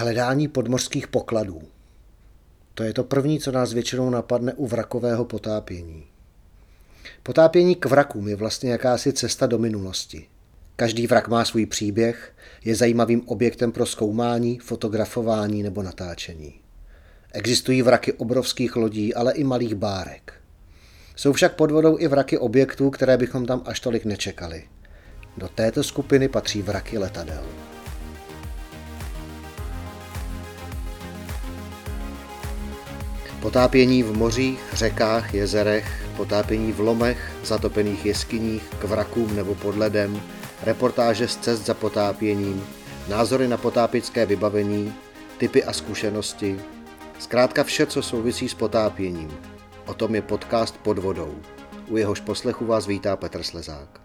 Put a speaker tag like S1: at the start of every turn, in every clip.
S1: Hledání podmořských pokladů. To je to první, co nás většinou napadne u vrakového potápění. Potápění k vrakům je vlastně jakási cesta do minulosti. Každý vrak má svůj příběh, je zajímavým objektem pro zkoumání, fotografování nebo natáčení. Existují vraky obrovských lodí, ale i malých bárek. Jsou však pod vodou i vraky objektů, které bychom tam až tolik nečekali. Do této skupiny patří vraky letadel. Potápění v mořích, řekách, jezerech, potápění v lomech, zatopených jeskyních, k vrakům nebo pod ledem, reportáže z cest za potápěním, názory na potápické vybavení, typy a zkušenosti, zkrátka vše, co souvisí s potápěním. O tom je podcast Pod vodou. U jehož poslechu vás vítá Petr Slezák.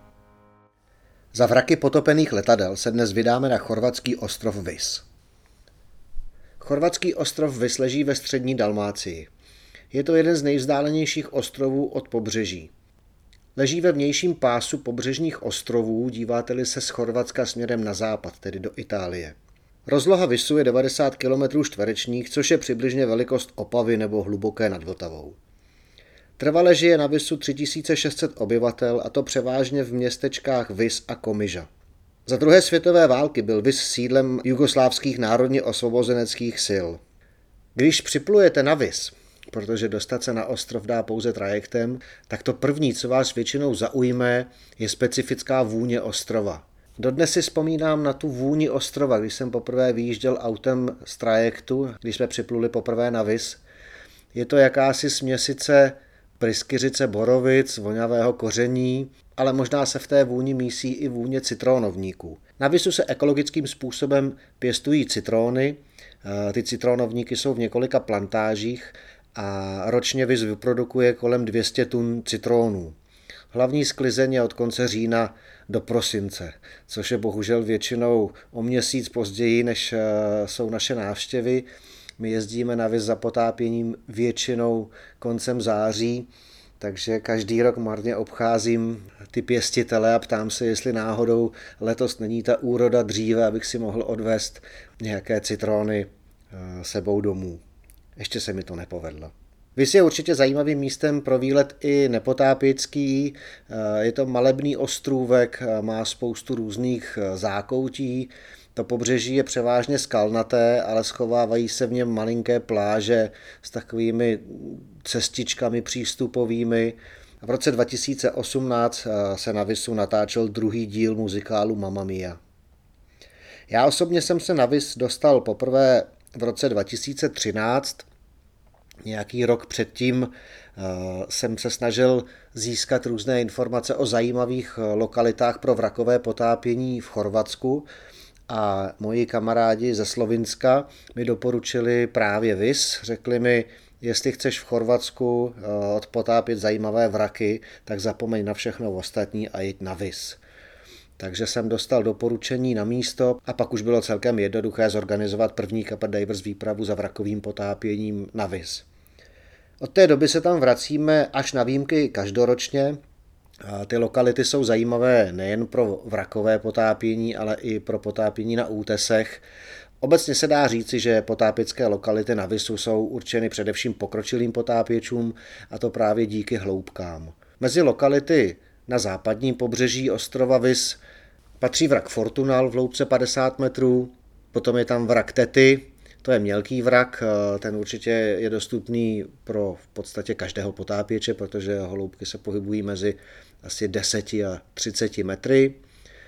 S1: Za vraky potopených letadel se dnes vydáme na chorvatský ostrov Vis. Chorvatský ostrov Vis leží ve střední Dalmácii. Je to jeden z nejvzdálenějších ostrovů od pobřeží. Leží ve vnějším pásu pobřežních ostrovů, díváte-li se z Chorvatska směrem na západ, tedy do Itálie. Rozloha Visu je 90 km čtverečních, což je přibližně velikost Opavy nebo hluboké nad Vltavou. Trvale žije na Visu 3600 obyvatel a to převážně v městečkách Vis a Komiža. Za druhé světové války byl Vis sídlem jugoslávských národně osvobozeneckých sil. Když připlujete na Vis, protože dostat se na ostrov dá pouze trajektem, tak to první, co vás většinou zaujme, je specifická vůně ostrova. Dodnes si vzpomínám na tu vůni ostrova, když jsem poprvé vyjížděl autem z trajektu, když jsme připluli poprvé na Vis. Je to jakási směsice pryskyřice borovic, vonavého koření, ale možná se v té vůni mísí i vůně citronovníků. Na Visu se ekologickým způsobem pěstují citróny, ty citronovníky jsou v několika plantážích a ročně Vis vyprodukuje kolem 200 tun citrónů. Hlavní sklizeň je od konce října do prosince, což je bohužel většinou o měsíc později, než eh, jsou naše návštěvy. My jezdíme na Vis za potápěním většinou koncem září, takže každý rok marně obcházím ty pěstitele a ptám se, jestli náhodou letos není ta úroda dříve, abych si mohl odvést nějaké citrony eh, sebou domů. Ještě se mi to nepovedlo. Vys je určitě zajímavým místem pro výlet i nepotápěcký. Je to malebný ostrůvek, má spoustu různých zákoutí. To pobřeží je převážně skalnaté, ale schovávají se v něm malinké pláže s takovými cestičkami přístupovými. V roce 2018 se na Visu natáčel druhý díl muzikálu Mamma Mia. Já osobně jsem se na Vis dostal poprvé v roce 2013. Nějaký rok předtím eh, jsem se snažil získat různé informace o zajímavých eh, lokalitách pro vrakové potápění v Chorvatsku a moji kamarádi ze Slovinska mi doporučili právě Vis. Řekli mi, jestli chceš v Chorvatsku eh, odpotápět zajímavé vraky, tak zapomeň na všechno ostatní a jeď na Vis. Takže jsem dostal doporučení na místo a pak už bylo celkem jednoduché zorganizovat první Kappa Divers výpravu za vrakovým potápěním na Vis. Od té doby se tam vracíme až na výjimky každoročně. Ty lokality jsou zajímavé nejen pro vrakové potápění, ale i pro potápění na útesech. Obecně se dá říci, že potápěcké lokality na Visu jsou určeny především pokročilým potápěčům a to právě díky hloubkám. Mezi lokality na západním pobřeží ostrova Vis patří vrak Fortunal v hloubce 50 metrů, potom je tam vrak Tety, to je mělký vrak, eh, ten určitě je dostupný pro v podstatě každého potápěče, protože hloubky se pohybují mezi asi 10 a 30 metry.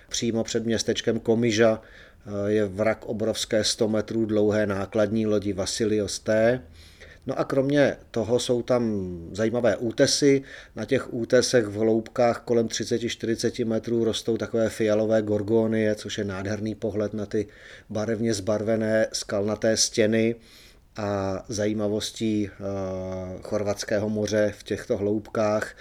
S1: Přímo před městečkem Komiža eh, je vrak obrovské 100 metrů dlouhé nákladní lodi Vasilios T. No a kromě toho jsou tam zajímavé útesy. Na těch útesech v hloubkách kolem 30-40 metrů rostou takové fialové gorgonie, což je nádherný pohled na ty barevně zbarvené skalnaté stěny a zajímavostí uh, chorvatského moře v těchto hloubkách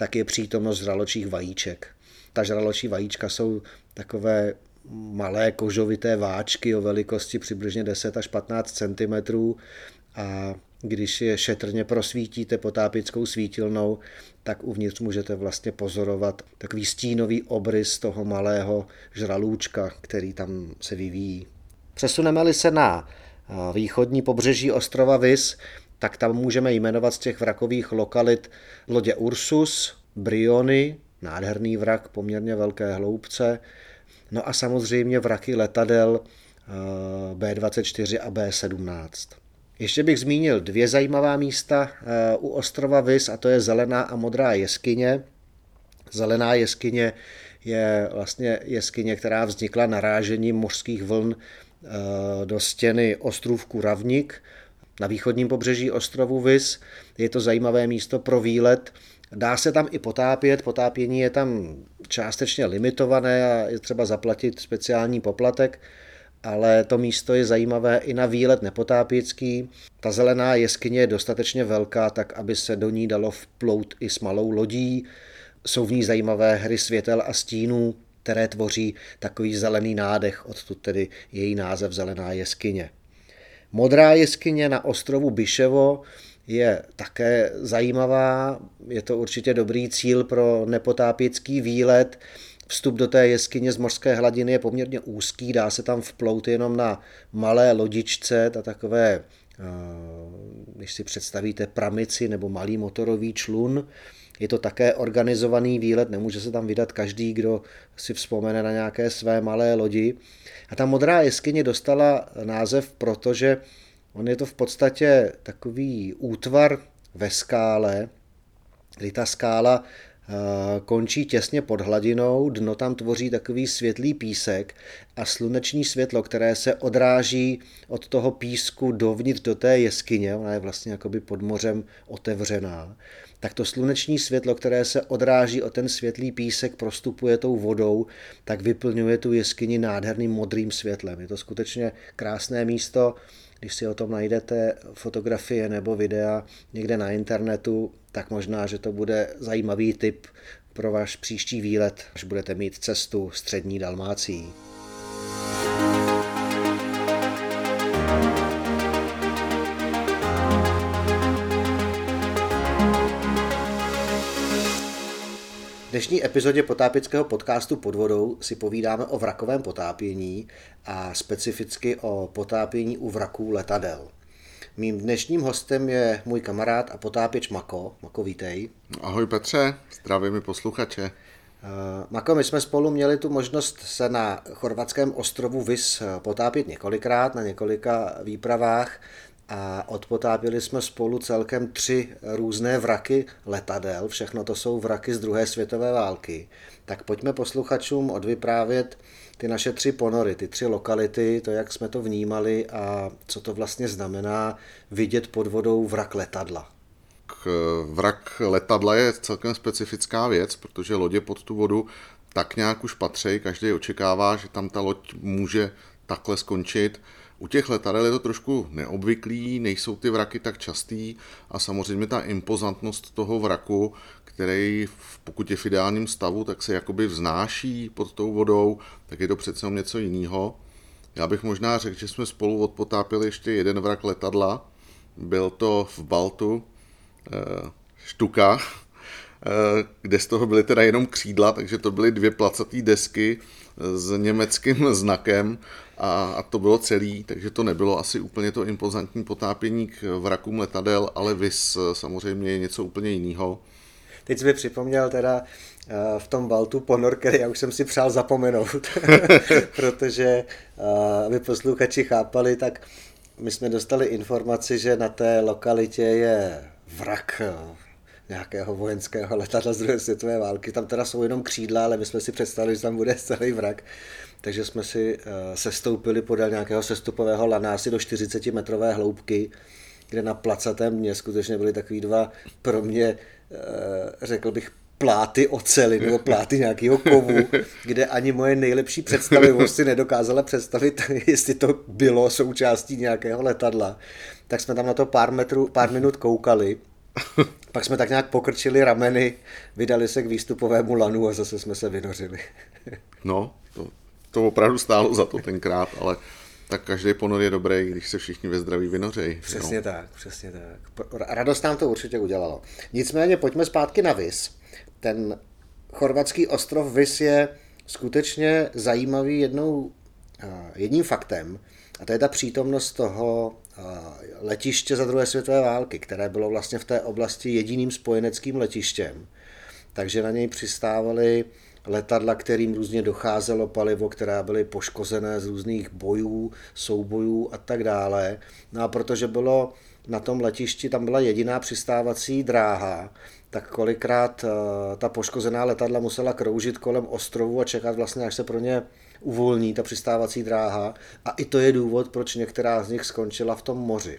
S1: tak je přítomnost žraločích vajíček. Ta žraločí vajíčka jsou takové malé kožovité váčky o velikosti přibližně 10 až 15 cm a když je šetrně prosvítíte potápickou svítilnou, tak uvnitř můžete vlastně pozorovat takový stínový obrys toho malého žralůčka, který tam se vyvíjí. Přesuneme-li se na východní pobřeží ostrova Vis, tak tam můžeme jmenovat z těch vrakových lokalit lodě Ursus, Briony, nádherný vrak, poměrně velké hloubce, no a samozřejmě vraky letadel eh, B-24 a B-17. Ještě bych zmínil dvě zajímavá místa eh, u ostrova Vis, a to je Zelená a Modrá jeskyně. Zelená jeskyně je vlastně jeskyně, která vznikla narážením mořských vln eh, do stěny ostrůvku Ravnik na východním pobřeží ostrovu Vis. Je to zajímavé místo pro výlet. Dá se tam i potápět, potápění je tam částečně limitované a je třeba zaplatit speciální poplatek, ale to místo je zajímavé i na výlet nepotápěcký. Ta zelená jeskyně je dostatečně velká, tak aby se do ní dalo vplout i s malou lodí. Jsou v ní zajímavé hry světel a stínů, které tvoří takový zelený nádech, odtud tedy její název Zelená jeskyně. Modrá jeskyně na ostrovu Biševo je také zajímavá, je to určitě dobrý cíl pro nepotápěcký výlet. Vstup do té jeskyně z mořské hladiny je poměrně úzký, dá se tam vplout jenom na malé lodičce, ta takové, eh, když si představíte pramici nebo malý motorový člun, je to také organizovaný výlet, nemůže se tam vydat každý, kdo si vzpomene na nějaké své malé lodi. A ta modrá jeskyně dostala název, protože on je to v podstatě takový útvar ve skále, kdy ta skála eh, končí těsně pod hladinou, dno tam tvoří takový světlý písek a sluneční světlo, které se odráží od toho písku dovnitř do té jeskyně, ona je vlastně jakoby pod mořem otevřená, tak to sluneční světlo, které se odráží o ten světlý písek, prostupuje tou vodou, tak vyplňuje tu jeskyni nádherným modrým světlem. Je to skutečně krásné místo. Když si o tom najdete fotografie nebo videa někde na internetu, tak možná, že to bude zajímavý tip pro váš příští výlet, až budete mít cestu střední Dalmácií. Dnešní epizodě potápěckého podcastu pod vodou si povídáme o vrakovém potápění a specificky o potápění u vraků letadel. Mým dnešním hostem je můj kamarád a potápěč Mako. Mako, vítej.
S2: Ahoj Petře, zdravím mi posluchače.
S1: Uh, Mako, my jsme spolu měli tu možnost se na chorvatském ostrovu Vis potápět několikrát na několika výpravách a odpotápili jsme spolu celkem tři různé vraky letadel, všechno to jsou vraky z druhé světové války. Tak pojďme posluchačům odvyprávět ty naše tři ponory, ty tři lokality, to, jak jsme to vnímali a co to vlastně znamená vidět pod vodou vrak letadla.
S2: Vrak letadla je celkem specifická věc, protože lodě pod tu vodu tak nějak už patří, každý očekává, že tam ta loď může takhle skončit u těch letadel je to trošku neobvyklý, nejsou ty vraky tak častý a samozřejmě ta impozantnost toho vraku, který pokud je v ideálním stavu, tak se jakoby vznáší pod tou vodou, tak je to přece něco jiného. Já bych možná řekl, že jsme spolu odpotápili ještě jeden vrak letadla. Byl to v Baltu, eh, Štuka, eh, kde z toho byly teda jenom křídla, takže to byly dvě placaté desky s německým znakem a, a to bylo celý, takže to nebylo asi úplně to impozantní potápění k vrakům letadel, ale vys samozřejmě je něco úplně jiného.
S1: Teď jsi mi připomněl teda eh, v tom Baltu ponor, který já už jsem si přál zapomenout, protože eh, aby posluchači chápali, tak my jsme dostali informaci, že na té lokalitě je vrak eh, nějakého vojenského letadla z druhé světové války. Tam teda jsou jenom křídla, ale my jsme si představili, že tam bude celý vrak. Takže jsme si uh, sestoupili podél nějakého sestupového lana asi do 40 metrové hloubky, kde na placatém dně skutečně byly takový dva pro mě, uh, řekl bych, pláty ocely nebo pláty nějakého kovu, kde ani moje nejlepší představivost si nedokázala představit, jestli to bylo součástí nějakého letadla. Tak jsme tam na to pár, metrů, pár minut koukali pak jsme tak nějak pokrčili rameny, vydali se k výstupovému lanu a zase jsme se vynořili.
S2: no, to, opravdu stálo za to tenkrát, ale tak každý ponor je dobrý, když se všichni ve zdraví vynořejí.
S1: Přesně no. tak, přesně tak. Radost nám to určitě udělalo. Nicméně pojďme zpátky na Vis. Ten chorvatský ostrov Vis je skutečně zajímavý jednou, jedním faktem, A to je ta přítomnost toho letiště za druhé světové války, které bylo vlastně v té oblasti jediným spojeneckým letištěm. Takže na něj přistávaly letadla, kterým různě docházelo palivo, která byly poškozené z různých bojů, soubojů a tak dále. No a protože bylo na tom letišti, tam byla jediná přistávací dráha, tak kolikrát eh, ta poškozená letadla musela kroužit kolem ostrovu a čekat vlastně, až se pro ně uvolní ta přistávací dráha. A i to je důvod, proč některá z nich skončila v tom moři.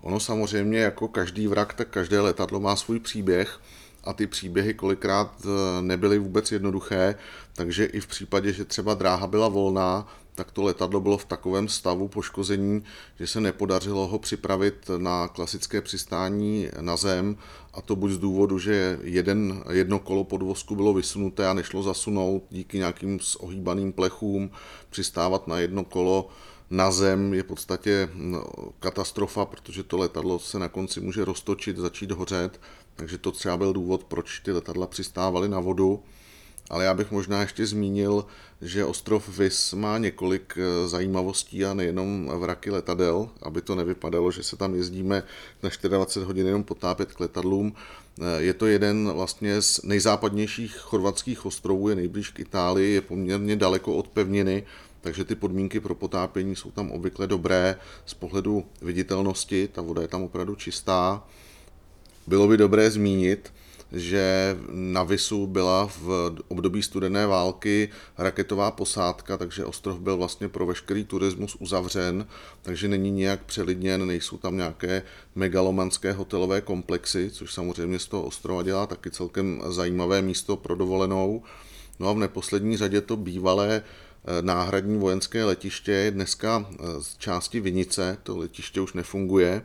S2: Ono samozřejmě jako každý vrak, tak každé letadlo má svůj příběh a ty příběhy kolikrát eh, nebyly vůbec jednoduché, takže i v případě, že třeba dráha byla volná, tak to letadlo bylo v takovém stavu poškození, že se nepodařilo ho připravit na klasické přistání na zem. A to buď z důvodu, že jeden, jedno kolo podvozku bylo vysunuté a nešlo zasunout díky nějakým ohýbaným plechům, přistávat na jedno kolo na zem je v podstatě no, katastrofa, protože to letadlo se na konci může roztočit, začít hořet, takže to třeba byl důvod, proč ty letadla přistávaly na vodu. Ale já bych možná ještě zmínil, že ostrov Vis má několik eh, zajímavostí a nejenom vraky letadel, aby to nevypadalo, že se tam jezdíme na 24 hodin jenom potápět k letadlům. Eh, je to jeden vlastně z nejzápadnějších chorvatských ostrovů, je nejblíž k Itálii, je poměrně daleko od pevniny, takže ty podmínky pro potápění jsou tam obvykle dobré z pohledu viditelnosti, ta voda je tam opravdu čistá. Bylo by dobré zmínit, že na Visu byla v období studené války raketová posádka, takže ostrov byl vlastně pro veškerý turismus uzavřen, takže není nějak přelidněn, nejsou tam nějaké megalomanské hotelové komplexy, což samozřejmě z toho ostrova dělá taky celkem zajímavé místo pro dovolenou. No a v neposlední řadě to bývalé eh, náhradní vojenské letiště je dneska eh, z části Vinice, to letiště už nefunguje,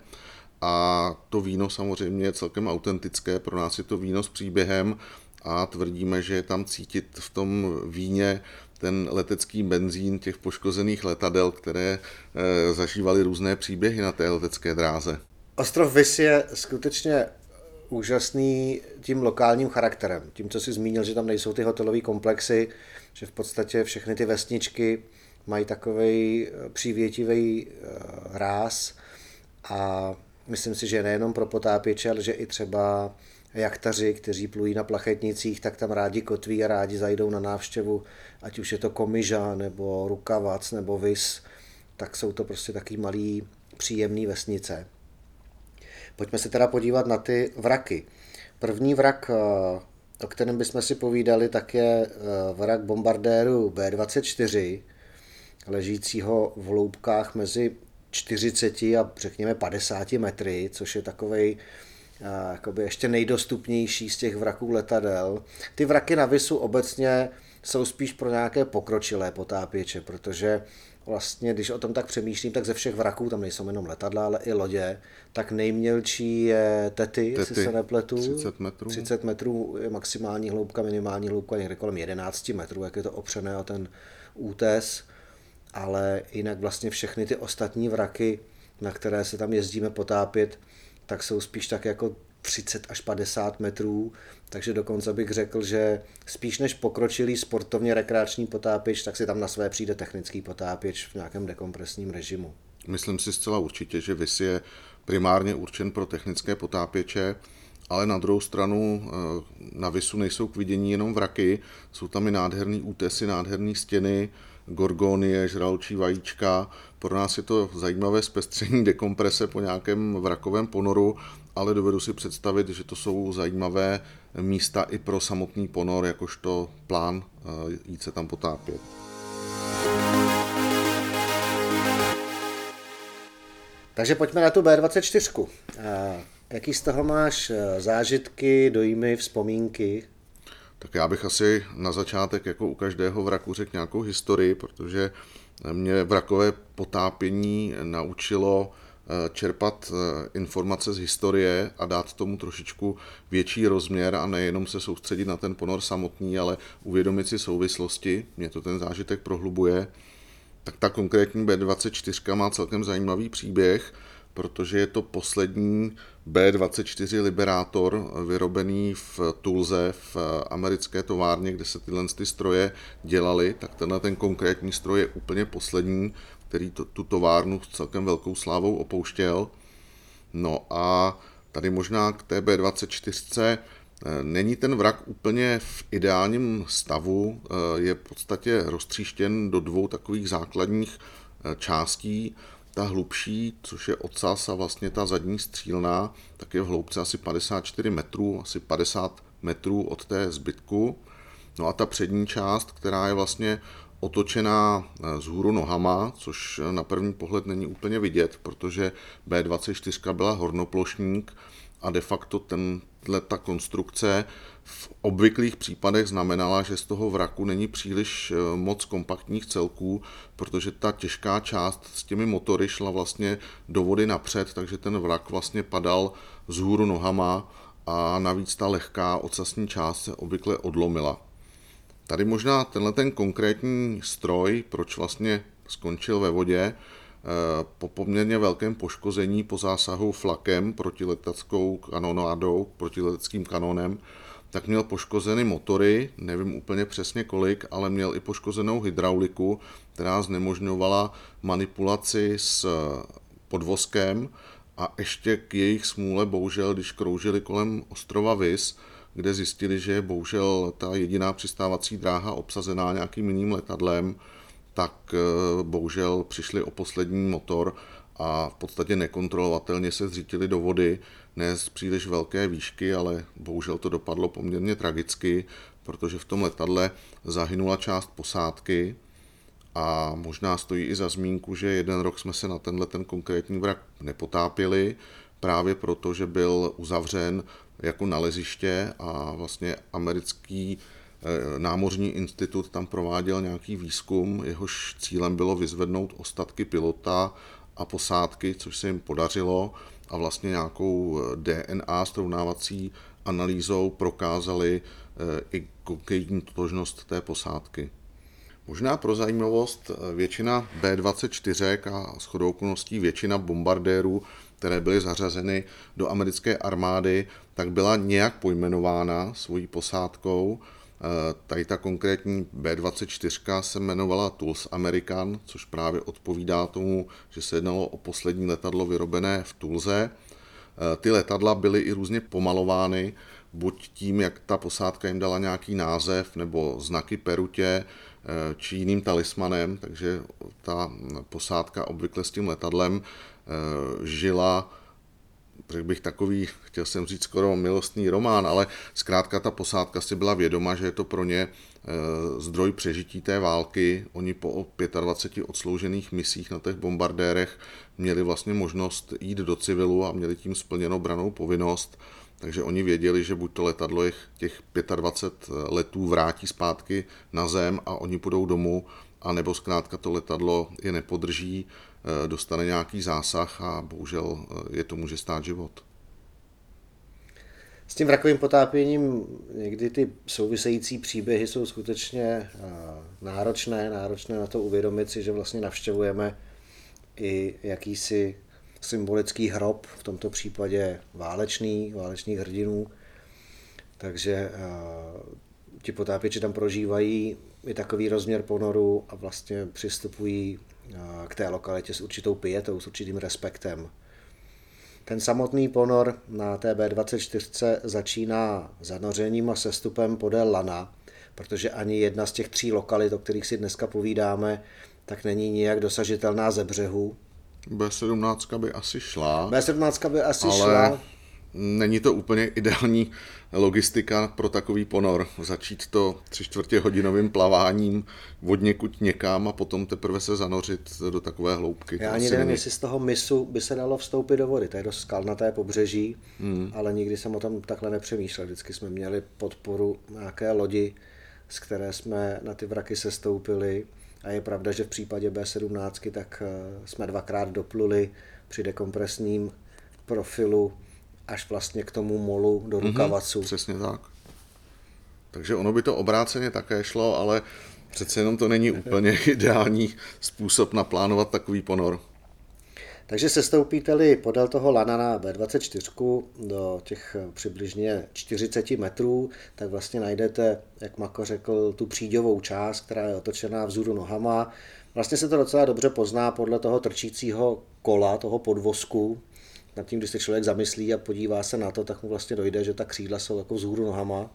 S2: a to víno samozřejmě je celkem autentické, pro nás je to víno s příběhem a tvrdíme, že je tam cítit v tom víně ten letecký benzín těch poškozených letadel, které e, zažívaly různé příběhy na té letecké dráze.
S1: Ostrov Vis je skutečně úžasný tím lokálním charakterem. Tím, co si zmínil, že tam nejsou ty hotelové komplexy, že v podstatě všechny ty vesničky mají takový přívětivý eh, ráz a Myslím si, že nejenom pro potápěče, ale že i třeba jachtaři, kteří plují na plachetnicích, tak tam rádi kotví a rádi zajdou na návštěvu, ať už je to Komiža, nebo Rukavac, nebo Vis, tak jsou to prostě taky malý příjemný vesnice. Pojďme se teda podívat na ty vraky. První vrak, eh, o kterém bychom si povídali, tak je eh, vrak bombardéru B-24, ležícího v hloubkách mezi 40 a řekněme 50 metry, což je takovej jakoby ještě nejdostupnější z těch vraků letadel. Ty vraky na Visu obecně jsou spíš pro nějaké pokročilé potápěče, protože vlastně, když o tom tak přemýšlím, tak ze všech vraků, tam nejsou jenom letadla, ale i lodě, tak nejmělčí je Tety, tety jestli se nepletu.
S2: 30 metrů.
S1: 30 metrů je maximální hloubka, minimální hloubka někde kolem 11 metrů, jak je to opřené o ten útes ale jinak vlastně všechny ty ostatní vraky, na které se tam jezdíme potápět, tak jsou spíš tak jako 30 až 50 metrů, takže dokonce bych řekl, že spíš než pokročilý sportovně rekreační potápěč, tak si tam na své přijde technický potápěč v nějakém dekompresním režimu.
S2: Myslím si zcela určitě, že VIS je primárně určen pro technické potápěče, ale na druhou stranu eh, na Visu nejsou k vidění jenom vraky, jsou tam i nádherný útesy, nádherné stěny, gorgonie, žraločí vajíčka. Pro nás je to zajímavé zpestření dekomprese po nějakém vrakovém ponoru, ale dovedu si představit, že to jsou zajímavé místa i pro samotný ponor, jakožto plán eh, jít se tam potápět.
S1: Takže pojďme na tu B24. Eh, jaký z toho máš eh, zážitky, dojmy, vzpomínky?
S2: Tak já bych asi na začátek jako u každého vraku řekl nějakou historii, protože mě vrakové potápění naučilo eh, čerpat eh, informace z historie a dát tomu trošičku větší rozměr a nejenom se soustředit na ten ponor samotný, ale uvědomit si souvislosti. Mě to ten zážitek prohlubuje. Tak ta konkrétní B24 má celkem zajímavý příběh protože je to poslední B-24 Liberator vyrobený v Tulze v americké továrně, kde se tyhle ty stroje dělaly, tak tenhle ten konkrétní stroj je úplně poslední. Který to, tu továrnu s celkem velkou slávou opouštěl. No a tady možná k té B24 Není ten vrak úplně v ideálním stavu, je v podstatě roztříštěn do dvou takových základních částí. Ta hlubší, což je ocas a vlastně ta zadní střílná, tak je v hloubce asi 54 metrů, asi 50 metrů od té zbytku. No a ta přední část, která je vlastně otočená z hůru nohama, což na první pohled není úplně vidět, protože B24 byla hornoplošník a de facto tenhle ta konstrukce v obvyklých případech znamenala, že z toho vraku není příliš eh, moc kompaktních celků, protože ta těžká část s těmi motory šla vlastně do vody napřed, takže ten vrak vlastně padal z hůru nohama a navíc ta lehká ocasní část se obvykle odlomila. Tady možná tenhle ten konkrétní stroj, proč vlastně skončil ve vodě, eh, po poměrně velkém poškození po zásahu flakem protileteckou kanonádou, protileteckým kanonem, tak měl poškozeny motory, nevím úplně přesně kolik, ale měl i poškozenou hydrauliku, která znemožňovala manipulaci s podvozkem a ještě k jejich smůle bohužel, když kroužili kolem ostrova Vis, kde zjistili, že je bohužel ta jediná přistávací dráha obsazená nějakým jiným letadlem, tak eh, bohužel přišli o poslední motor a v podstatě nekontrolovatelně se zřítili do vody, ne z příliš velké výšky, ale bohužel to dopadlo poměrně tragicky, protože v tom letadle zahynula část posádky a možná stojí i za zmínku, že jeden rok jsme se na tenhle ten konkrétní vrak nepotápěli, právě proto, že byl uzavřen jako naleziště a vlastně americký eh, námořní institut tam prováděl nějaký výzkum, jehož cílem bylo vyzvednout ostatky pilota a posádky, což se jim podařilo a vlastně nějakou eh, DNA srovnávací analýzou prokázali eh, i konkrétní totožnost té posádky. Možná pro zajímavost, většina B-24 a shodou okolností většina bombardérů které byly zařazeny do americké armády, tak byla nějak pojmenována svojí posádkou. Eh, tady ta konkrétní B-24 se jmenovala Tulsa American, což právě odpovídá tomu, že se jednalo o poslední letadlo vyrobené v Tulze. Eh, ty letadla byly i různě pomalovány, buď tím, jak ta posádka jim dala nějaký název, nebo znaky perutě, eh, či jiným talismanem, takže ta posádka obvykle s tím letadlem žila, řekl bych takový, chtěl jsem říct skoro milostný román, ale zkrátka ta posádka si byla vědoma, že je to pro ně eh, zdroj přežití té války. Oni po 25 odsloužených misích na těch bombardérech měli vlastně možnost jít do civilu a měli tím splněnou branou povinnost. Takže oni věděli, že buď to letadlo těch 25 letů vrátí zpátky na zem a oni půjdou domů, anebo zkrátka to letadlo je nepodrží dostane nějaký zásah a bohužel eh, je to může stát život.
S1: S tím vrakovým potápěním někdy ty související příběhy jsou skutečně eh, náročné, náročné na to uvědomit si, že vlastně navštěvujeme i jakýsi symbolický hrob, v tomto případě válečný, válečných hrdinů. Takže ti potápěči tam prožívají i takový rozměr ponoru a vlastně přistupují k té lokalitě s určitou pietou, s určitým respektem. Ten samotný ponor na TB24 začíná zanořením a sestupem podél Lana, protože ani jedna z těch tří lokalit, o kterých si dneska povídáme, tak není nijak dosažitelná ze břehu.
S2: B17 by asi šla.
S1: B17 by asi
S2: ale
S1: šla.
S2: Není to úplně ideální logistika pro takový ponor. Začít to tři čtvrtě hodinovým plaváním od někud někam a potom teprve se zanořit do takové hloubky.
S1: Já ani nevím, jestli z toho misu by se dalo vstoupit do vody. To je dost skalnaté pobřeží, hmm. ale nikdy jsem o tom takhle nepřemýšlel. Vždycky jsme měli podporu nějaké lodi, z které jsme na ty vraky sestoupili. A je pravda, že v případě B17 tak eh, jsme dvakrát dopluli při dekompresním profilu až vlastně k tomu molu do mhm, rukavacu.
S2: Mm-hmm, přesně tak. Takže ono by to obráceně také šlo, ale přece jenom to není úplně ideální způsob naplánovat takový ponor.
S1: Takže se stoupíte-li podél toho lana na B24 do těch přibližně 40 metrů, tak vlastně najdete, jak Mako řekl, tu příďovou část, která je otočená vzhůru nohama. Vlastně se to docela dobře pozná podle toho trčícího kola, toho podvozku. Nad tím, když se člověk zamyslí a podívá se na to, tak mu vlastně dojde, že ta křídla jsou jako vzhůru nohama.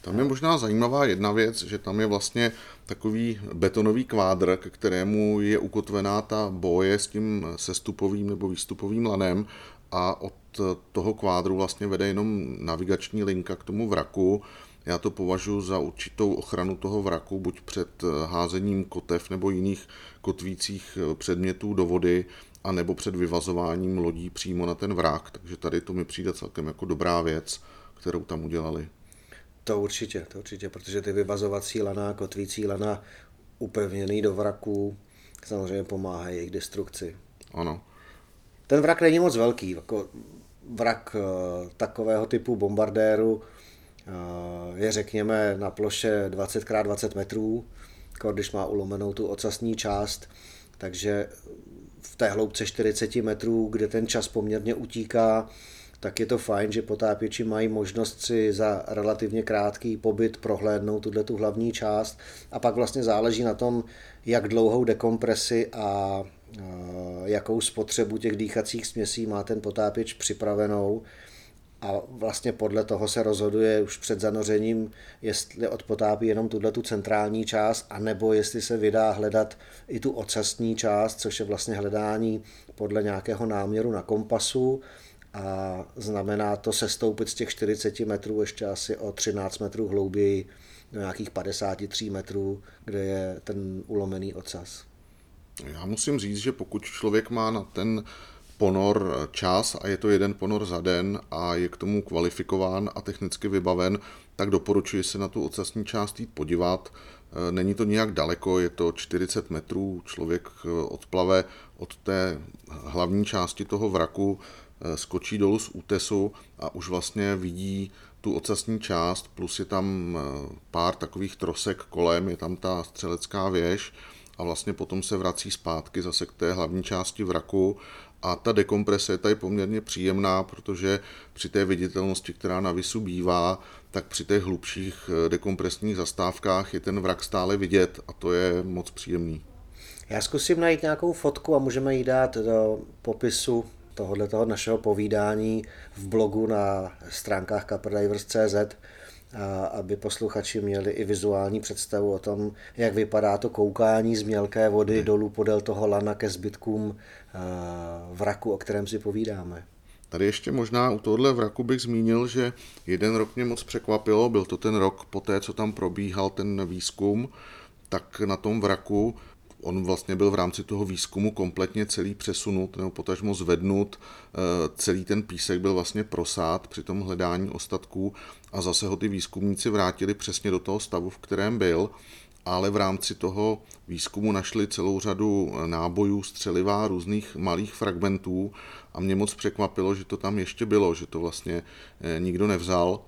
S2: Tam je možná zajímavá jedna věc, že tam je vlastně takový betonový kvádr, k kterému je ukotvená ta boje s tím sestupovým nebo výstupovým lanem a od toho kvádru vlastně vede jenom navigační linka k tomu vraku. Já to považuji za určitou ochranu toho vraku, buď před házením kotev nebo jiných kotvících předmětů do vody, a nebo před vyvazováním lodí přímo na ten vrak. Takže tady to mi přijde celkem jako dobrá věc, kterou tam udělali.
S1: To určitě, to určitě, protože ty vyvazovací lana, kotvící lana upevněný do vraku samozřejmě pomáhají jejich destrukci.
S2: Ano.
S1: Ten vrak není moc velký, jako vrak eh, takového typu bombardéru eh, je řekněme na ploše 20x20 metrů, jako když má ulomenou tu ocasní část, takže v té hloubce 40 metrů, kde ten čas poměrně utíká, tak je to fajn, že potápěči mají možnost si za relativně krátký pobyt prohlédnout tuhle tu hlavní část. A pak vlastně záleží na tom, jak dlouhou dekompresi a jakou spotřebu těch dýchacích směsí má ten potápěč připravenou a vlastně podle toho se rozhoduje už před zanořením, jestli odpotápí jenom tuhle tu centrální část, anebo jestli se vydá hledat i tu ocastní část, což je vlastně hledání podle nějakého náměru na kompasu a znamená to sestoupit z těch 40 metrů ještě asi o 13 metrů hlouběji do nějakých 53 metrů, kde je ten ulomený ocas.
S2: Já musím říct, že pokud člověk má na ten ponor čas a je to jeden ponor za den a je k tomu kvalifikován a technicky vybaven, tak doporučuji se na tu ocasní část jít podívat. Není to nijak daleko, je to 40 metrů, člověk odplave od té hlavní části toho vraku, skočí dolů z útesu a už vlastně vidí tu ocasní část, plus je tam pár takových trosek kolem, je tam ta střelecká věž a vlastně potom se vrací zpátky zase k té hlavní části vraku a ta dekomprese je tady poměrně příjemná, protože při té viditelnosti, která na visu bývá, tak při těch hlubších eh, dekompresních zastávkách je ten vrak stále vidět a to je moc příjemný.
S1: Já zkusím najít nějakou fotku a můžeme ji dát do popisu tohoto toho našeho povídání v blogu na stránkách caperdivers.cz aby posluchači měli i vizuální představu o tom, jak vypadá to koukání z mělké vody dolů podél toho lana ke zbytkům vraku, o kterém si povídáme.
S2: Tady ještě možná u tohohle vraku bych zmínil, že jeden rok mě moc překvapilo, byl to ten rok po té, co tam probíhal ten výzkum, tak na tom vraku on vlastně byl v rámci toho výzkumu kompletně celý přesunut nebo potažmo zvednut. Eh, celý ten písek byl vlastně prosát při tom hledání ostatků a zase ho ty výzkumníci vrátili přesně do toho stavu, v kterém byl ale v rámci toho výzkumu našli celou řadu nábojů, střeliva, různých malých fragmentů a mě moc překvapilo, že to tam ještě bylo, že to vlastně eh, nikdo nevzal.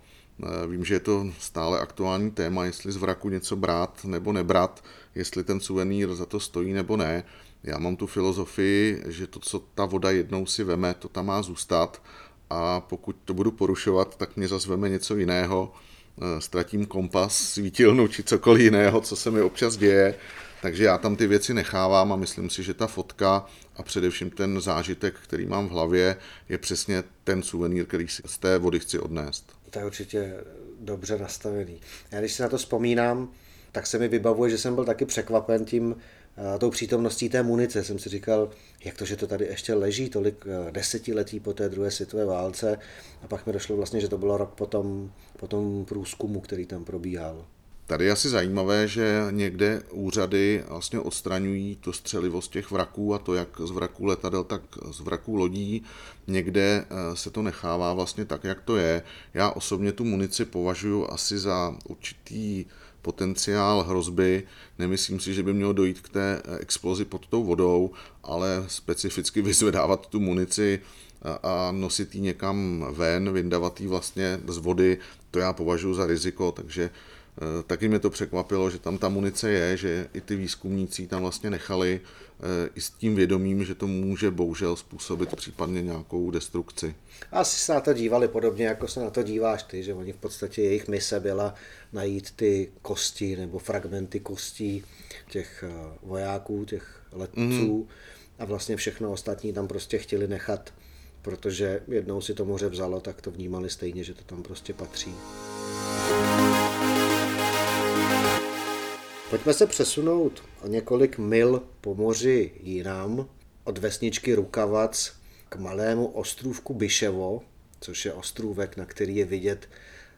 S2: Eh, vím, že je to stále aktuální téma, jestli z vraku něco brát nebo nebrat, jestli ten suvenýr za to stojí nebo ne. Já mám tu filozofii, že to, co ta voda jednou si veme, to tam má zůstat a pokud to budu porušovat, tak mě zase veme něco jiného, eh, ztratím kompas, svítilnu či cokoliv jiného, co se mi občas děje. Takže já tam ty věci nechávám a myslím si, že ta fotka a především ten zážitek, který mám v hlavě, je přesně ten suvenýr, který si z té vody chci odnést.
S1: To je určitě dobře nastavený. Já když si na to vzpomínám, tak se mi vybavuje, že jsem byl taky překvapen tím, eh, tou přítomností té munice. Jsem si říkal, jak to, že to tady ještě leží tolik eh, desetiletí po té druhé světové válce. A pak mi došlo vlastně, že to bylo rok po tom, po tom průzkumu, který tam probíhal.
S2: Tady je asi zajímavé, že někde úřady vlastně odstraňují to střelivost těch vraků a to jak z vraků letadel, tak z vraků lodí. Někde eh, se to nechává vlastně tak, jak to je. Já osobně tu munici považuji asi za určitý potenciál hrozby. Nemyslím si, že by mělo dojít k té eh, explozi pod tou vodou, ale specificky vyzvedávat tu munici a nosit ji někam ven, vyndavat ji vlastně z vody, to já považuji za riziko, takže Eh, taky mě to překvapilo, že tam ta munice je, že i ty výzkumníci tam vlastně nechali i s tím vědomím, že to může bohužel způsobit případně nějakou destrukci.
S1: Asi se na to dívali podobně, jako se na to díváš ty, že oni v podstatě jejich mise byla najít ty kosti nebo fragmenty kostí těch eh, vojáků, těch letců mm. a vlastně všechno ostatní tam prostě chtěli nechat, protože jednou si to moře vzalo, tak to vnímali stejně, že to tam prostě patří. Pojďme se přesunout o několik mil po moři jinam, od vesničky Rukavac k malému ostrůvku Byševo, což je ostrůvek, na který je vidět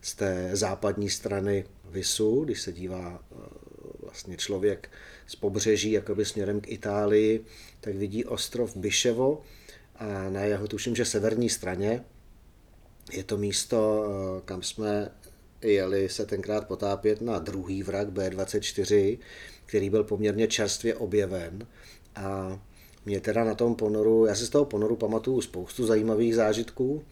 S1: z té západní strany Visu, když se dívá eh, vlastně člověk z pobřeží jakoby směrem k Itálii, tak vidí ostrov Byševo a na jeho tuším, že severní straně je to místo, eh, kam jsme jeli se tenkrát potápět na druhý vrak B24, který byl poměrně čerstvě objeven a mě teda na tom ponoru, já si z toho ponoru pamatuju spoustu zajímavých zážitků,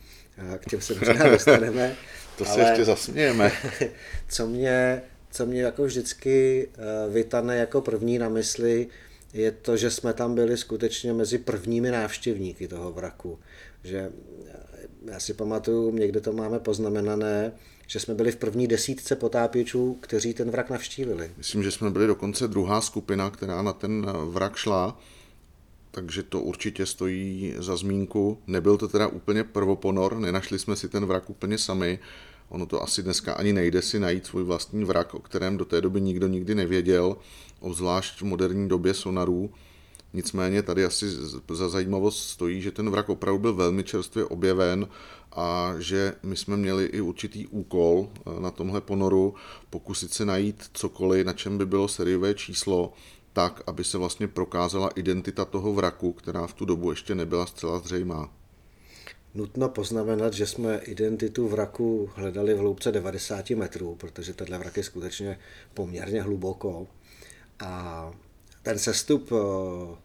S1: k těm se možná dostaneme.
S2: to se ještě zasmějeme.
S1: co mě, co mě jako vždycky eh, vytane jako první na mysli, je to, že jsme tam byli skutečně mezi prvními návštěvníky toho vraku. Že eh, já si pamatuju, někde to máme poznamenané, že jsme byli v první desítce potápěčů, kteří ten vrak navštívili.
S2: Myslím, že jsme byli dokonce druhá skupina, která na ten vrak šla, takže to určitě stojí za zmínku. Nebyl to teda úplně prvoponor, nenašli jsme si ten vrak úplně sami. Ono to asi dneska ani nejde si najít svůj vlastní vrak, o kterém do té doby nikdo nikdy nevěděl, obzvlášť v moderní době sonarů. Nicméně tady asi za zajímavost stojí, že ten vrak opravdu byl velmi čerstvě objeven a že my jsme měli i určitý úkol eh, na tomhle ponoru pokusit se najít cokoliv, na čem by bylo seriové číslo, tak, aby se vlastně prokázala identita toho vraku, která v tu dobu ještě nebyla zcela zřejmá.
S1: Nutno poznamenat, že jsme identitu vraku hledali v hloubce 90 metrů, protože tenhle vrak je skutečně poměrně hluboko. A ten sestup eh,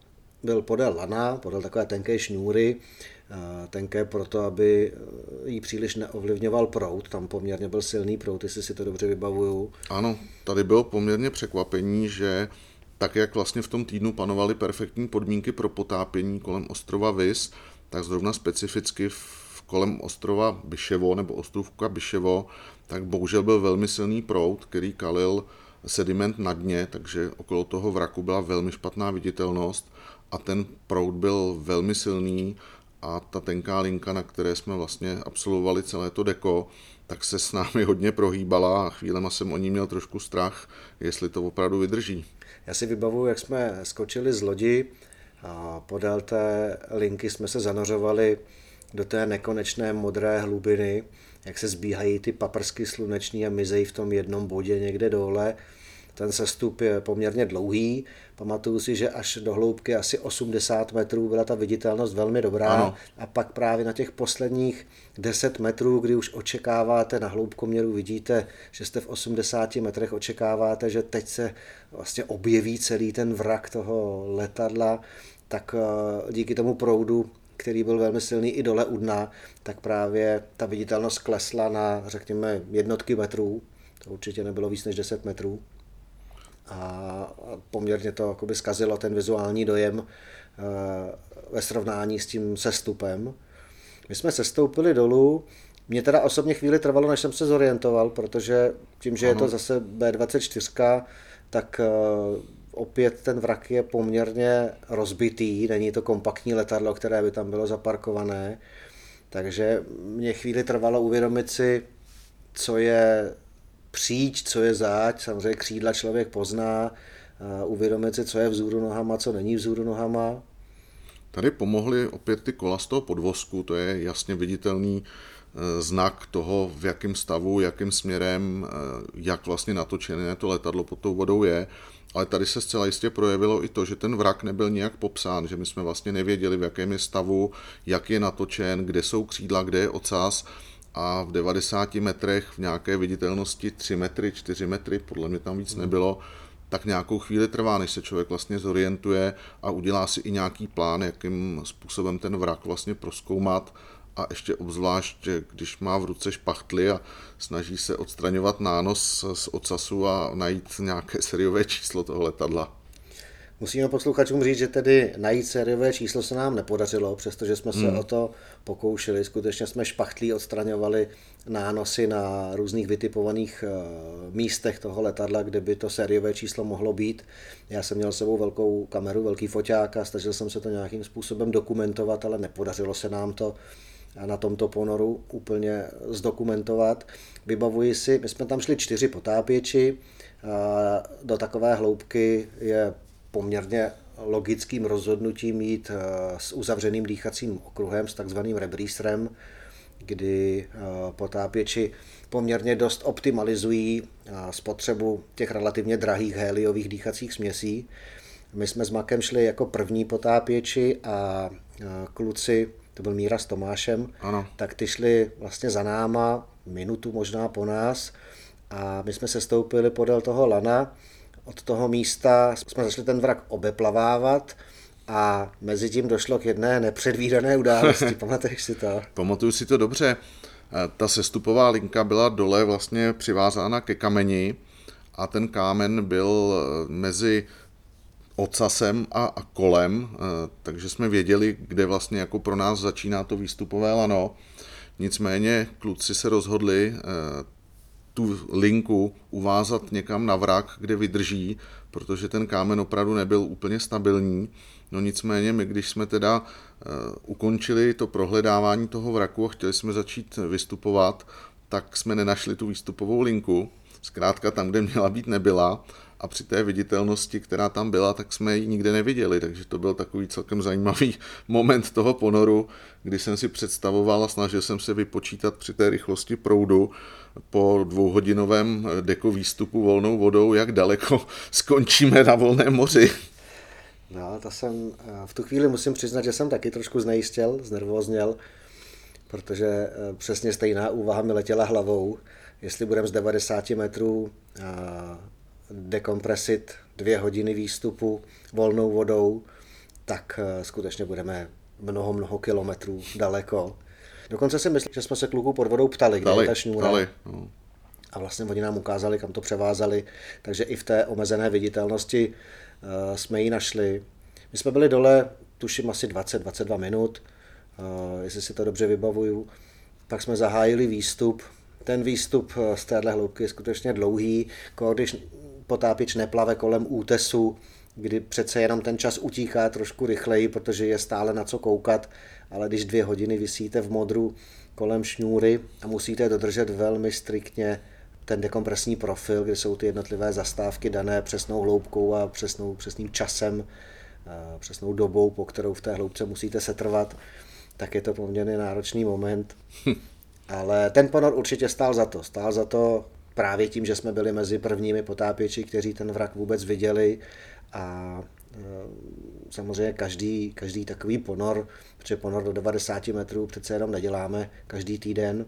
S1: byl podél lana, podél takové tenké šňůry, eh, tenké proto, aby eh, jí příliš neovlivňoval prout. Tam poměrně byl silný prout, jestli si to dobře vybavuju.
S2: Ano, tady bylo poměrně překvapení, že tak, jak vlastně v tom týdnu panovaly perfektní podmínky pro potápění kolem ostrova Vis, tak zrovna specificky v kolem ostrova Byševo nebo ostrovka Byševo, tak bohužel byl velmi silný prout, který kalil sediment na dně, takže okolo toho vraku byla velmi špatná viditelnost a ten proud byl velmi silný a ta tenká linka, na které jsme vlastně absolvovali celé to deko, tak se s námi hodně prohýbala a chvílema jsem o ní měl trošku strach, jestli to opravdu vydrží.
S1: Já si vybavuju, jak jsme skočili z lodi a podél té linky jsme se zanořovali do té nekonečné modré hlubiny, jak se zbíhají ty paprsky sluneční a mizejí v tom jednom bodě někde dole ten sestup je poměrně dlouhý. Pamatuju si, že až do hloubky asi 80 metrů byla ta viditelnost velmi dobrá. Ano. A pak právě na těch posledních 10 metrů, kdy už očekáváte na hloubkoměru, vidíte, že jste v 80 metrech, očekáváte, že teď se vlastně objeví celý ten vrak toho letadla, tak eh, díky tomu proudu který byl velmi silný i dole u dna, tak právě ta viditelnost klesla na, řekněme, jednotky metrů. To určitě nebylo víc než 10 metrů a poměrně to jakoby zkazilo ten vizuální dojem eh, ve srovnání s tím sestupem. My jsme sestoupili dolů, mě teda osobně chvíli trvalo, než jsem se zorientoval, protože tím, že ano. je to zase B24, tak eh, opět ten vrak je poměrně rozbitý, není to kompaktní letadlo, které by tam bylo zaparkované, takže mě chvíli trvalo uvědomit si, co je příč, co je záď, samozřejmě křídla člověk pozná, uvědomit si, co je vzhůru nohama, co není vzhůru nohama.
S2: Tady pomohly opět ty kola z toho podvozku, to je jasně viditelný e, znak toho, v jakém stavu, jakým směrem, e, jak vlastně natočené to letadlo pod tou vodou je. Ale tady se zcela jistě projevilo i to, že ten vrak nebyl nijak popsán, že my jsme vlastně nevěděli, v jakém je stavu, jak je natočen, kde jsou křídla, kde je ocas a v 90 metrech v nějaké viditelnosti 3 metry, 4 metry, podle mě tam víc hmm. nebylo, tak nějakou chvíli trvá, než se člověk vlastně zorientuje a udělá si i nějaký plán, jakým způsobem ten vrak vlastně proskoumat a ještě obzvlášť, když má v ruce špachtly a snaží se odstraňovat nános z ocasu a najít nějaké seriové číslo toho letadla.
S1: Musíme posluchačům říct, že tedy najít sériové číslo se nám nepodařilo, přestože jsme se hmm. o to pokoušeli. Skutečně jsme špachtlí odstraňovali nánosy na různých vytipovaných eh, místech toho letadla, kde by to sériové číslo mohlo být. Já jsem měl sebou velkou kameru, velký foťák a snažil jsem se to nějakým způsobem dokumentovat, ale nepodařilo se nám to na tomto ponoru úplně zdokumentovat. Vybavuji si, my jsme tam šli čtyři potápěči, do takové hloubky je poměrně logickým rozhodnutím jít s uzavřeným dýchacím okruhem, s takzvaným rebrístrem, kdy potápěči poměrně dost optimalizují spotřebu těch relativně drahých héliových dýchacích směsí. My jsme s Makem šli jako první potápěči a kluci, to byl Míra s Tomášem, ano. tak ty šli vlastně za náma, minutu možná po nás a my jsme se stoupili podél toho lana od toho místa jsme začali ten vrak obeplavávat a mezi tím došlo k jedné nepředvídané události. Pamatuješ si to?
S2: Pamatuju si to dobře. Eh, ta sestupová linka byla dole vlastně přivázána ke kameni a ten kámen byl eh, mezi ocasem a, kolem, eh, takže jsme věděli, kde vlastně jako pro nás začíná to výstupové lano. Nicméně kluci se rozhodli tu linku uvázat někam na vrak, kde vydrží, protože ten kámen opravdu nebyl úplně stabilní. No nicméně my, když jsme teda uh, ukončili to prohledávání toho vraku a chtěli jsme začít vystupovat, tak jsme nenašli tu výstupovou linku. Zkrátka tam, kde měla být, nebyla a při té viditelnosti, která tam byla, tak jsme ji nikde neviděli, takže to byl takový celkem zajímavý moment toho ponoru, kdy jsem si představoval a snažil jsem se vypočítat při té rychlosti proudu po dvouhodinovém deko výstupu volnou vodou, jak daleko skončíme na volném moři.
S1: No, to jsem, v tu chvíli musím přiznat, že jsem taky trošku znejistěl, znervozněl, protože eh, přesně stejná úvaha mi letěla hlavou, jestli budeme z 90 metrů dekompresit dvě hodiny výstupu volnou vodou, tak eh, skutečně budeme mnoho, mnoho kilometrů daleko. Dokonce si myslím, že jsme se kluků pod vodou ptali, kde je ta šňůra. Ptali, no. A vlastně oni nám ukázali, kam to převázali, takže i v té omezené viditelnosti uh, jsme ji našli. My jsme byli dole, tuším asi 20-22 minut, uh, jestli si to dobře vybavuju. Pak jsme zahájili výstup. Ten výstup z téhle hloubky je skutečně dlouhý. Když potápěč neplave kolem útesu, kdy přece jenom ten čas utíká trošku rychleji, protože je stále na co koukat, ale když dvě hodiny vysíte v modru kolem šňůry a musíte dodržet velmi striktně ten dekompresní profil, kde jsou ty jednotlivé zastávky dané přesnou hloubkou a přesnou, přesným časem, přesnou dobou, po kterou v té hloubce musíte setrvat, tak je to poměrně náročný moment. Ale ten ponor určitě stál za to. Stál za to právě tím, že jsme byli mezi prvními potápěči, kteří ten vrak vůbec viděli a e, samozřejmě každý, každý takový ponor, protože ponor do 90 metrů přece jenom neděláme každý týden,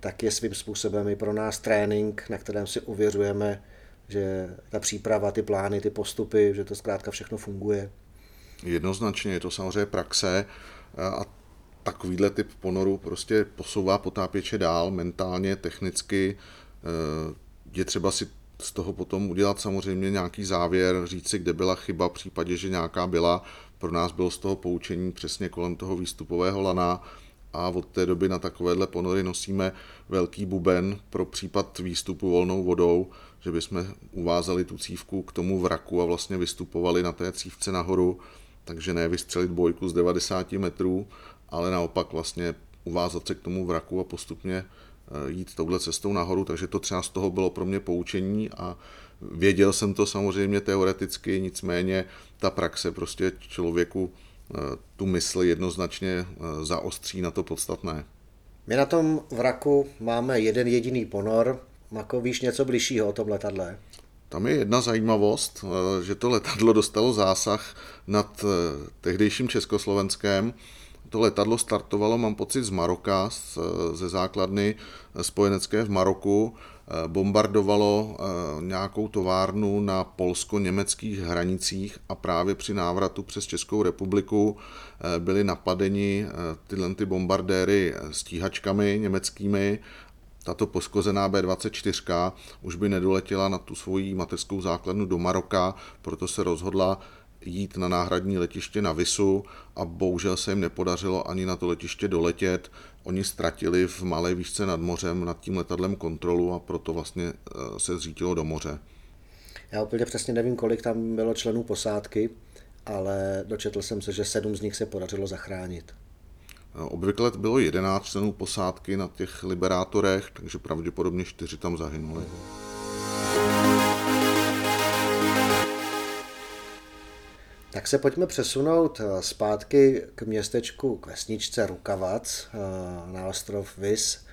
S1: tak je svým způsobem i pro nás trénink, na kterém si uvěřujeme, že ta příprava, ty plány, ty postupy, že to zkrátka všechno funguje.
S2: Jednoznačně je to samozřejmě praxe a takovýhle typ ponoru prostě posouvá potápěče dál mentálně, technicky, je třeba si z toho potom udělat samozřejmě nějaký závěr, říct si, kde byla chyba v případě, že nějaká byla. Pro nás bylo z toho poučení přesně kolem toho výstupového lana a od té doby na takovéhle ponory nosíme velký buben pro případ výstupu volnou vodou, že bychom uvázali tu cívku k tomu vraku a vlastně vystupovali na té cívce nahoru, takže ne vystřelit bojku z 90 metrů, ale naopak vlastně uvázat se k tomu vraku a postupně Eh, jít touhle cestou nahoru, takže to třeba z toho bylo pro mě poučení a věděl jsem to samozřejmě teoreticky, nicméně ta praxe prostě člověku eh, tu mysl jednoznačně eh, zaostří na to podstatné.
S1: My na tom vraku máme jeden jediný ponor. Mako, víš něco bližšího o tom letadle?
S2: Tam je jedna zajímavost, že to letadlo dostalo zásah nad tehdejším Československem To letadlo startovalo, mám pocit, z Maroka, ze základny spojenecké v Maroku, bombardovalo nějakou továrnu na polsko-německých hranicích a právě při návratu přes Českou republiku byli napadeni tyhle ty bombardéry stíhačkami německými. Tato poskozená B-24 už by nedoletěla na tu svoji mateřskou základnu do Maroka, proto se rozhodla jít na náhradní letiště na Visu a bohužel se jim nepodařilo ani na to letiště doletět. Oni ztratili v malé výšce nad mořem nad tím letadlem kontrolu a proto vlastně eh, se zřítilo do moře.
S1: Já úplně přesně nevím, kolik tam bylo členů posádky, ale dočetl jsem se, že sedm z nich se podařilo zachránit.
S2: Obvykle bylo 11 členů posádky na těch liberátorech, takže pravděpodobně čtyři tam zahynuli.
S1: Tak se pojďme přesunout eh, zpátky k městečku, k vesničce Rukavac eh, na ostrov Vis,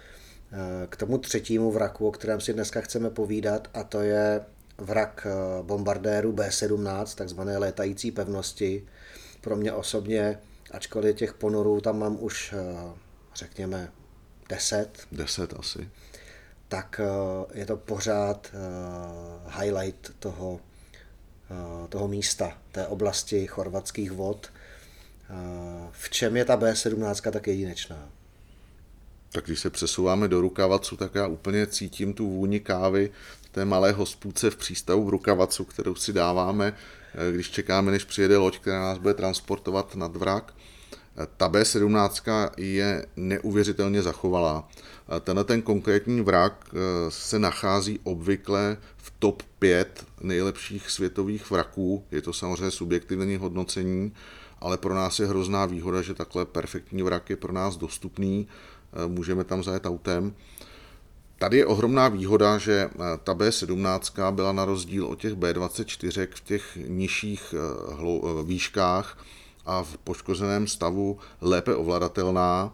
S1: eh, k tomu třetímu vraku, o kterém si dneska chceme povídat, a to je vrak bombardéru B-17, takzvané létající pevnosti. Pro mě osobně ačkoliv těch ponorů tam mám už, řekněme, deset.
S2: Deset asi.
S1: Tak je to pořád highlight toho, toho místa, té oblasti chorvatských vod. V čem je ta B17 tak jedinečná?
S2: Tak když se přesouváme do Rukavacu, tak já úplně cítím tu vůni kávy té malé hospůdce v přístavu v Rukavacu, kterou si dáváme, když čekáme, než přijede loď, která nás bude transportovat nad vrak. Ta B17 je neuvěřitelně zachovalá. Tenhle ten konkrétní vrak eh, se nachází obvykle v top 5 nejlepších světových vraků. Je to samozřejmě subjektivní hodnocení, ale pro nás je hrozná výhoda, že takhle perfektní vrak je pro nás dostupný. Eh, můžeme tam zajet autem. Tady je ohromná výhoda, že eh, ta B17 byla na rozdíl od těch B24 v těch nižších výškách a v poškozeném stavu lépe ovladatelná,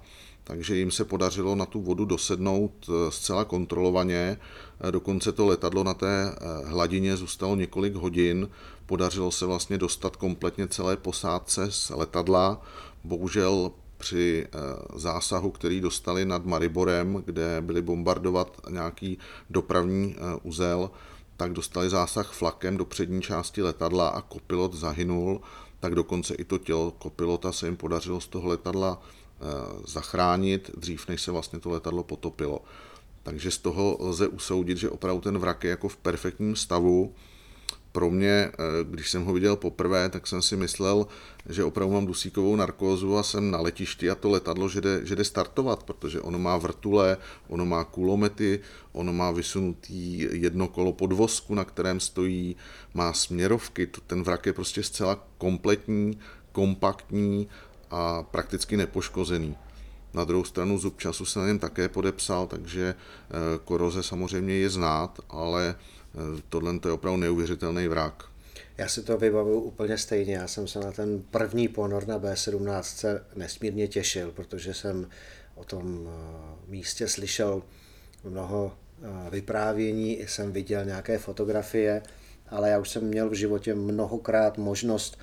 S2: takže jim se podařilo na tu vodu dosednout eh, zcela kontrolovaně. Eh, dokonce to letadlo na té eh, hladině zůstalo několik hodin. Podařilo se vlastně dostat kompletně celé posádce z letadla. Bohužel při zásahu, který dostali nad Mariborem, kde byli bombardovat nějaký dopravní uzel, tak dostali zásah flakem do přední části letadla a kopilot zahynul tak dokonce i to tělo kopilota se jim podařilo z toho letadla zachránit, dřív než se vlastně to letadlo potopilo. Takže z toho lze usoudit, že opravdu ten vrak je jako v perfektním stavu, pro mě, eh, když jsem ho viděl poprvé, tak jsem si myslel, že opravdu mám dusíkovou narkózu a jsem na letišti a to letadlo, že jde, že jde startovat, protože ono má vrtule, ono má kulomety, ono má vysunutý jedno kolo podvozku, na kterém stojí, má směrovky, ten vrak je prostě zcela kompletní, kompaktní a prakticky nepoškozený. Na druhou stranu zub času se na něm také podepsal, takže eh, koroze samozřejmě je znát, ale tohle je opravdu neuvěřitelný vrak.
S1: Já si to vybavuju úplně stejně. Já jsem se na ten první ponor na B17 nesmírně těšil, protože jsem o tom eh, místě slyšel mnoho eh, vyprávění, jsem viděl nějaké fotografie, ale já už jsem měl v životě mnohokrát možnost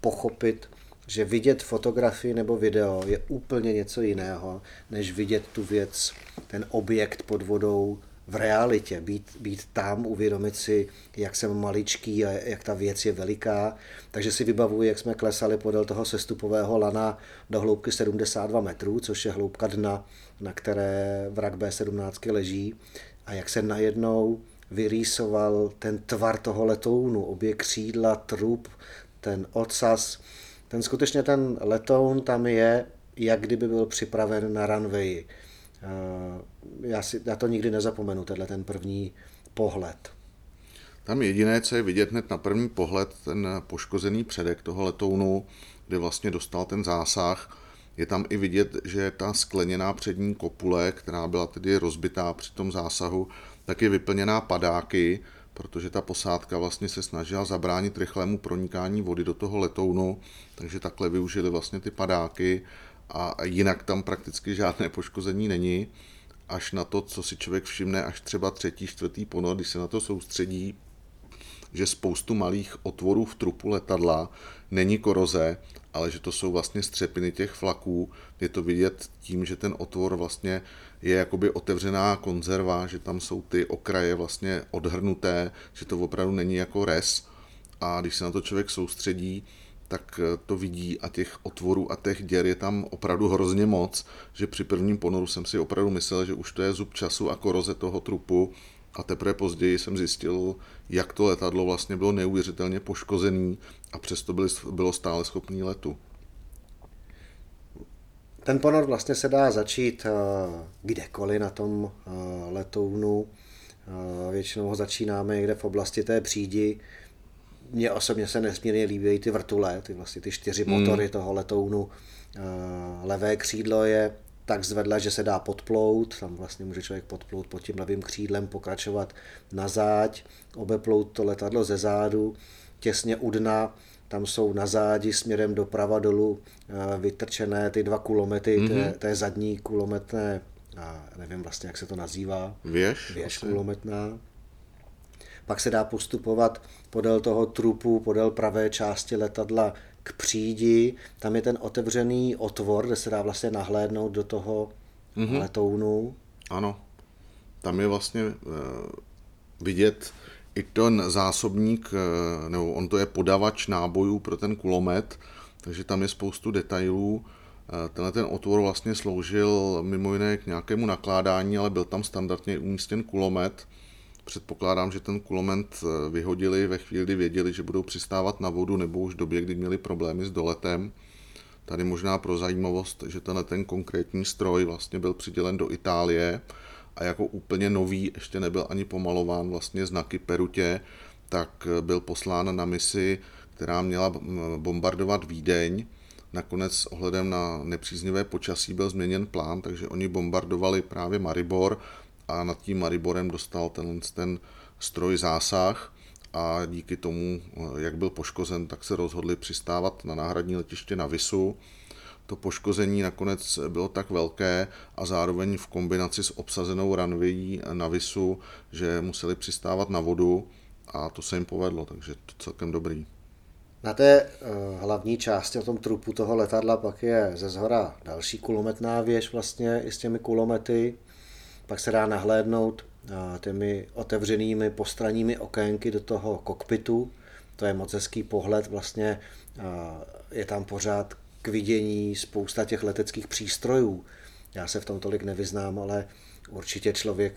S1: pochopit, že vidět fotografii nebo video je úplně něco jiného, než vidět tu věc, ten objekt pod vodou v realitě, být, být tam, uvědomit si, jak jsem maličký a jak ta věc je veliká. Takže si vybavuji, jak jsme klesali podél toho sestupového lana do hloubky 72 metrů, což je hloubka dna, na které vrak B17 leží a jak se najednou vyrýsoval ten tvar toho letounu, obě křídla, trup, ten ocas. Ten skutečně ten letoun tam je, jak kdyby byl připraven na runway Eh, já, si, já to nikdy nezapomenu, tenhle ten první pohled.
S2: Tam jediné, co je vidět hned na první pohled, ten poškozený předek toho letounu, kde vlastně dostal ten zásah, je tam i vidět, že ta skleněná přední kopule, která byla tedy rozbitá při tom zásahu, tak je vyplněná padáky, protože ta posádka vlastně se snažila zabránit rychlému pronikání vody do toho letounu, takže takhle využili vlastně ty padáky a jinak tam prakticky žádné poškození není, až na to, co si člověk všimne až třeba třetí, čtvrtý ponor, když se na to soustředí, že spoustu malých otvorů v trupu letadla není koroze, ale že to jsou vlastně střepiny těch flaků. Je to vidět tím, že ten otvor vlastně je jakoby otevřená konzerva, že tam jsou ty okraje vlastně odhrnuté, že to opravdu není jako res. A když se na to člověk soustředí, tak eh, to vidí a těch otvorů a těch děr je tam opravdu hrozně moc, že při prvním ponoru jsem si opravdu myslel, že už to je zub času a koroze toho trupu a teprve později jsem zjistil, jak to letadlo vlastně bylo neuvěřitelně poškozený a přesto bylo stále schopný letu.
S1: Ten ponor vlastně se dá začít eh, kdekoliv na tom eh, letounu. Většinou ho začínáme někde v oblasti té přídi, mně osobně se nesmírně líbí ty vrtule, ty vlastně ty čtyři hmm. motory toho letounu. Eh, levé křídlo je tak zvedle, že se dá podplout, tam vlastně může člověk podplout pod tím levým křídlem, pokračovat na záď, obeplout to letadlo ze zádu, těsně u dna, tam jsou na zádi směrem doprava dolů eh, vytrčené ty dva kulomety, mm-hmm. té, té zadní kulometné, a nevím vlastně, jak se to nazývá.
S2: Věž?
S1: Věž kulometná. Pak se dá postupovat podél toho trupu, podél pravé části letadla k přídi. Tam je ten otevřený otvor, kde se dá vlastně nahlédnout do toho mm-hmm. letounu.
S2: Ano, tam je vlastně e, vidět i ten zásobník, e, nebo on to je podavač nábojů pro ten kulomet, takže tam je spoustu detailů. E, tenhle ten otvor vlastně sloužil mimo jiné k nějakému nakládání, ale byl tam standardně umístěn kulomet, Předpokládám, že ten kulomet eh, vyhodili ve chvíli, kdy věděli, že budou přistávat na vodu nebo už v době, kdy měli problémy s doletem. Tady možná pro zajímavost, že tenhle ten konkrétní stroj vlastně byl přidělen do Itálie a jako úplně nový, ještě nebyl ani pomalován vlastně znaky Perutě, tak eh, byl poslán na misi, která měla bombardovat Vídeň. Nakonec ohledem na nepříznivé počasí byl změněn plán, takže oni bombardovali právě Maribor a nad tím Mariborem dostal ten, ten stroj zásah a díky tomu, jak byl poškozen, tak se rozhodli přistávat na náhradní letiště na Visu. To poškození nakonec bylo tak velké a zároveň v kombinaci s obsazenou ranvějí na Visu, že museli přistávat na vodu a to se jim povedlo, takže to celkem dobrý.
S1: Na té uh, hlavní části, na tom trupu toho letadla, pak je ze zhora další kulometná věž vlastně i s těmi kulomety pak se dá nahlédnout těmi otevřenými postranními okénky do toho kokpitu. To je moc hezký pohled, vlastně je tam pořád k vidění spousta těch leteckých přístrojů. Já se v tom tolik nevyznám, ale určitě člověk,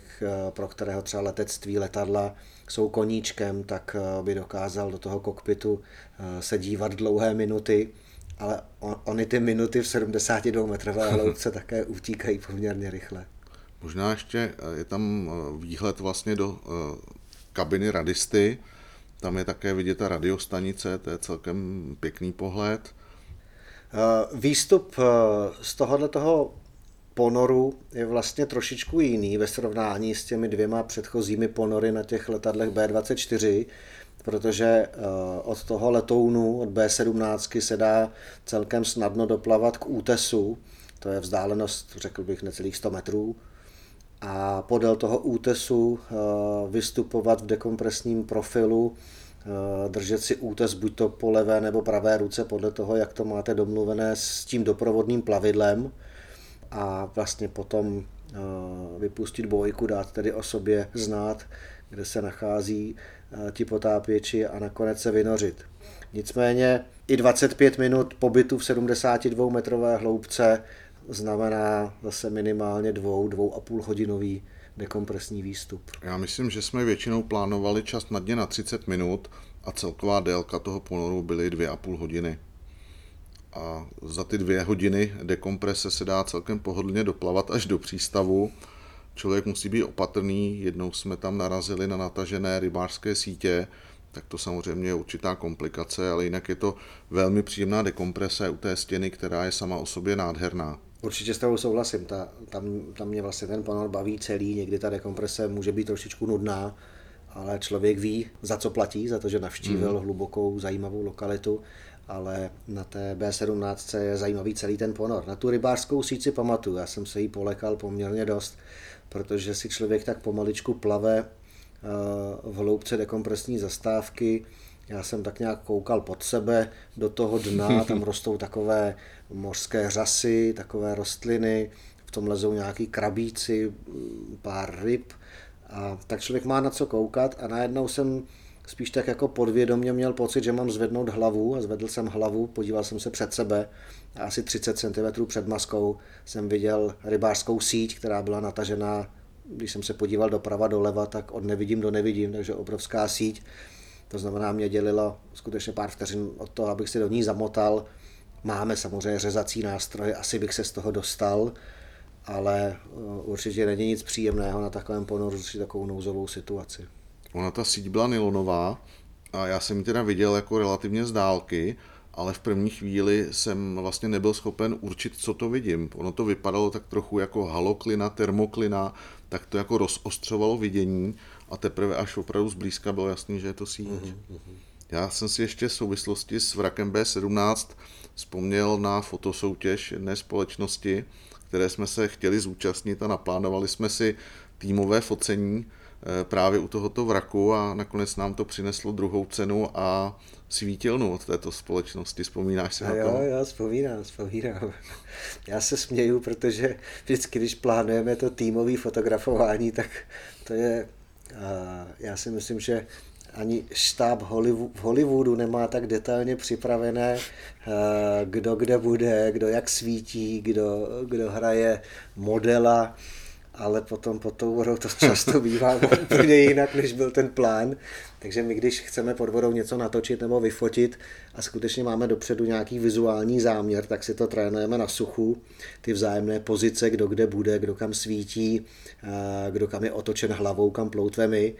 S1: pro kterého třeba letectví, letadla jsou koníčkem, tak by dokázal do toho kokpitu se dívat dlouhé minuty, ale ony ty minuty v 72 metrové hloubce také utíkají poměrně rychle.
S2: Možná ještě eh, je tam eh, výhled vlastně do eh, kabiny radisty, tam je také vidět ta radiostanice, to je celkem pěkný pohled.
S1: Výstup z tohohle toho ponoru je vlastně trošičku jiný ve srovnání s těmi dvěma předchozími ponory na těch letadlech B-24, protože od toho letounu, od B-17 se dá celkem snadno doplavat k útesu, to je vzdálenost, řekl bych, necelých 100 metrů, a podél toho útesu eh, vystupovat v dekompresním profilu, eh, držet si útes buď to po levé nebo pravé ruce podle toho, jak to máte domluvené s tím doprovodným plavidlem a vlastně potom eh, vypustit bojku, dát tedy o sobě znát, kde se nachází ti potápěči a nakonec se vynořit. Nicméně i 25 minut pobytu v 72 metrové hloubce znamená zase minimálně dvou, dvou a půl hodinový dekompresní výstup.
S2: Já myslím, že jsme většinou plánovali čas na dně na 30 minut a celková délka toho ponoru byly dvě a půl hodiny. A za ty dvě hodiny dekomprese se dá celkem pohodlně doplavat až do přístavu. Člověk musí být opatrný, jednou jsme tam narazili na natažené rybářské sítě, tak to samozřejmě je určitá komplikace, ale jinak je to velmi příjemná dekomprese u té stěny, která je sama o sobě nádherná.
S1: Určitě s tebou souhlasím, ta, tam, tam mě vlastně ten panel baví celý, někdy ta dekomprese může být trošičku nudná, ale člověk ví, za co platí, za to, že navštívil mm. hlubokou, zajímavou lokalitu, ale na té B17 je zajímavý celý ten ponor. Na tu rybářskou síť si pamatuju, já jsem se jí polekal poměrně dost, protože si člověk tak pomaličku plave eh, v hloubce dekompresní zastávky, Já jsem tak nějak koukal pod sebe do toho dna, tam rostou takové mořské řasy, takové rostliny, v tom lezou nějaký krabíci, pár ryb. A tak člověk má na co koukat a najednou jsem spíš tak jako podvědomě měl pocit, že mám zvednout hlavu a zvedl jsem hlavu, podíval jsem se před sebe a asi 30 cm před maskou jsem viděl rybářskou síť, která byla natažená, když jsem se podíval doprava doleva, tak od nevidím do nevidím, takže obrovská síť. To znamená, mě dělilo skutečně pár vteřin od toho, abych si do ní zamotal. Máme samozřejmě řezací nástroje, asi bych se z toho dostal, ale uh, určitě není nic příjemného na takovém ponoru řešit takovou nouzovou situaci.
S2: Ona ta síť byla nylonová a já jsem ji teda viděl jako relativně z dálky, ale v první chvíli jsem vlastně nebyl schopen určit, co to vidím. Ono to vypadalo tak trochu jako haloklina, termoklina, tak to jako rozostřovalo vidění a teprve až opravdu zblízka bylo jasný, že je to síť. Mm-hmm. Já jsem si ještě v souvislosti s vrakem B17 vzpomněl na fotosoutěž jedné společnosti, které jsme se chtěli zúčastnit a naplánovali jsme si týmové focení eh, právě u tohoto vraku a nakonec nám to přineslo druhou cenu a svítilnu od této společnosti. Vzpomínáš si a na
S1: jo,
S2: to?
S1: Jo, vzpomínám, vzpomínám. Já se směju, protože vždycky, když plánujeme to týmové fotografování, tak to je, já si myslím, že ani štáb v Hollywoodu nemá tak detailně připravené, kdo kde bude, kdo jak svítí, kdo, kdo hraje modela, ale potom pod tou vodou to často bývá úplně jinak, než byl ten plán. Takže my, když chceme pod vodou něco natočit nebo vyfotit a skutečně máme dopředu nějaký vizuální záměr, tak si to trénujeme na suchu, ty vzájemné pozice, kdo kde bude, kdo kam svítí, kdo kam je otočen hlavou, kam ploutvemi,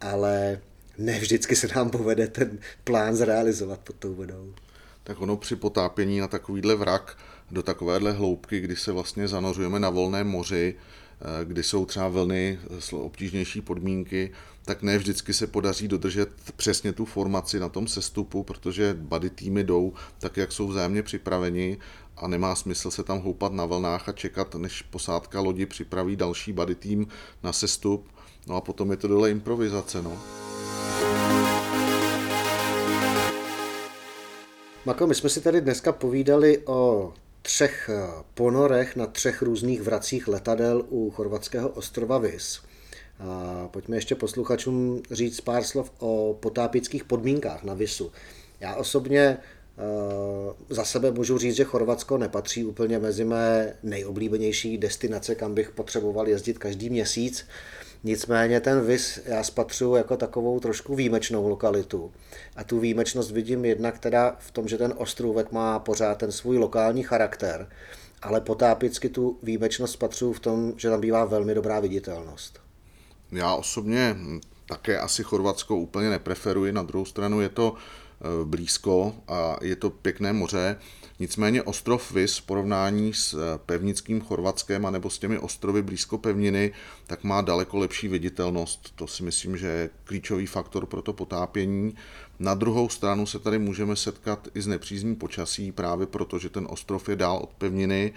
S1: ale ne vždycky se nám povede ten plán zrealizovat pod tou vodou.
S2: Tak ono při potápění na takovýhle vrak do takovéhle hloubky, kdy se vlastně zanořujeme na volném moři, Eh, kdy jsou třeba vlny, eh, obtížnější podmínky, tak ne vždycky se podaří dodržet přesně tu formaci na tom sestupu, protože body týmy jdou tak, jak jsou vzájemně připraveni a nemá smysl se tam houpat na vlnách a čekat, než posádka lodi připraví další body tým na sestup. No a potom je to dole improvizace. No.
S1: Mako, my jsme si tady dneska povídali o třech eh, ponorech na třech různých vracích letadel u chorvatského ostrova Vis. A pojďme ještě posluchačům říct pár slov o potápických podmínkách na Visu. Já osobně eh, za sebe můžu říct, že Chorvatsko nepatří úplně mezi mé nejoblíbenější destinace, kam bych potřeboval jezdit každý měsíc. Nicméně ten Vis já spatřuji jako takovou trošku výjimečnou lokalitu. A tu výjimečnost vidím jednak teda v tom, že ten ostrůvek má pořád ten svůj lokální charakter, ale potápicky tu výjimečnost spatřuji v tom, že tam bývá velmi dobrá viditelnost.
S2: Já osobně také asi Chorvatsko úplně nepreferuji, na druhou stranu je to eh, blízko a je to pěkné moře. Nicméně ostrov Vis v porovnání s eh, pevnickým Chorvatskem a nebo s těmi ostrovy blízko pevniny, tak má daleko lepší viditelnost. To si myslím, že je klíčový faktor pro to potápění. Na druhou stranu se tady můžeme setkat i s nepřízní počasí, právě proto, že ten ostrov je dál od pevniny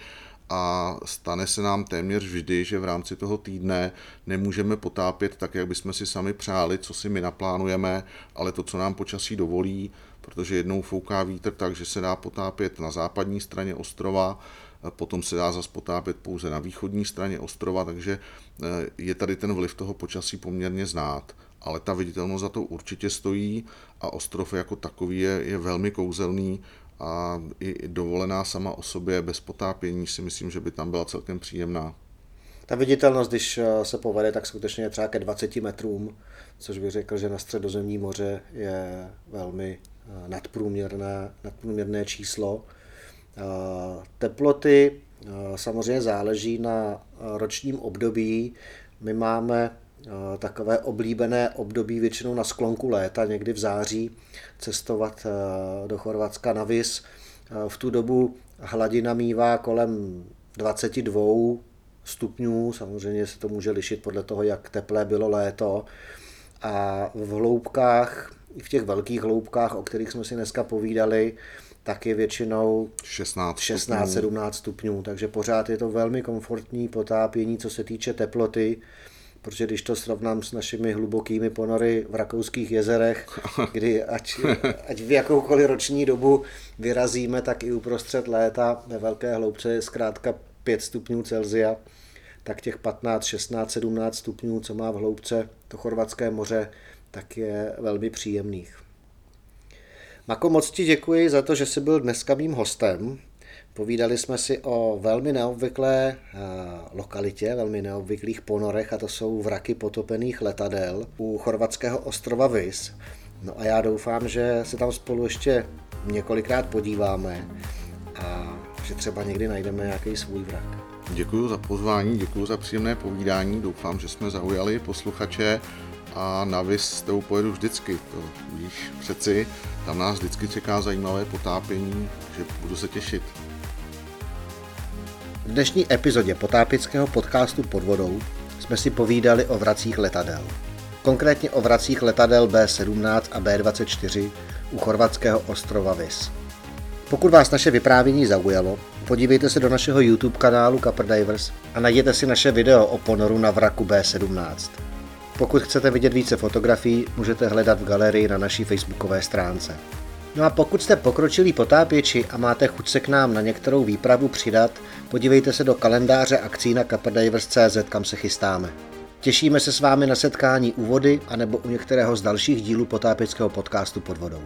S2: a stane se nám téměř vždy, že v rámci toho týdne nemůžeme potápět tak, jak bychom si sami přáli, co si my naplánujeme, ale to, co nám počasí dovolí, protože jednou fouká vítr tak, že se dá potápět na západní straně ostrova, potom se dá zase potápět pouze na východní straně ostrova, takže eh, je tady ten vliv toho počasí poměrně znát. Ale ta viditelnost za to určitě stojí a ostrov jako takový je, je velmi kouzelný a i dovolená sama o sobě bez potápění si myslím, že by tam byla celkem příjemná.
S1: Ta viditelnost, když eh, se povede, tak skutečně je třeba ke 20 metrům, což bych řekl, že na středozemní moře je velmi nadprůměrné, nadprůměrné číslo. Eh, teploty samozřejmě záleží na ročním období. My máme takové oblíbené období většinou na sklonku léta, někdy v září, cestovat do Chorvatska na Vis. V tu dobu hladina mívá kolem 22 stupňů, samozřejmě se to může lišit podle toho, jak teplé bylo léto. A v hloubkách, i v těch velkých hloubkách, o kterých jsme si dneska povídali, tak je většinou 16-17 stupňů, takže pořád je to velmi komfortní potápění, co se týče teploty. protože když to srovnám s našimi hlubokými ponory v rakouských jezerech, kdy ať, ať v jakoukoliv roční dobu vyrazíme, tak i uprostřed léta ve velké hloubce je zkrátka 5 stupňů Celzia, tak těch 15, 16, 17 stupňů, co má v hloubce to chorvatské moře, tak je velmi příjemných. Mako, moc ti děkuji za to, že jsi byl dneska mým hostem. Povídali jsme si o velmi neobvyklé eh, lokalitě, velmi neobvyklých ponorech a to jsou vraky potopených letadel u chorvatského ostrova Vis. No a já doufám, že se tam spolu ještě několikrát podíváme a že třeba někdy najdeme nějaký svůj vrak.
S2: Děkuji za pozvání, děkuji za příjemné povídání, doufám, že jsme zaujali posluchače a na Vis s pojedu vždycky, to víš přeci, tam nás vždycky čeká zajímavé potápění, že budu se těšit.
S1: V dnešní epizodě potápického podcastu Pod vodou jsme si povídali o vracích letadel. Konkrétně o vracích letadel B-17 a B-24 u chorvatského ostrova Vis. Pokud vás naše vyprávění zaujalo, podívejte se do našeho YouTube kanálu Copper Divers a najděte si naše video o ponoru na vraku B-17. Pokud chcete vidět více fotografií, můžete hledat v galerii na naší facebookové stránce. No a pokud jste pokročilí potápěči a máte chuť se k nám na některou výpravu přidat, podívejte se do kalendáře akcí na kaperdivers.cz, kam se chystáme. Těšíme se s vámi na setkání u vody anebo u některého z dalších dílů potápěckého podcastu pod vodou.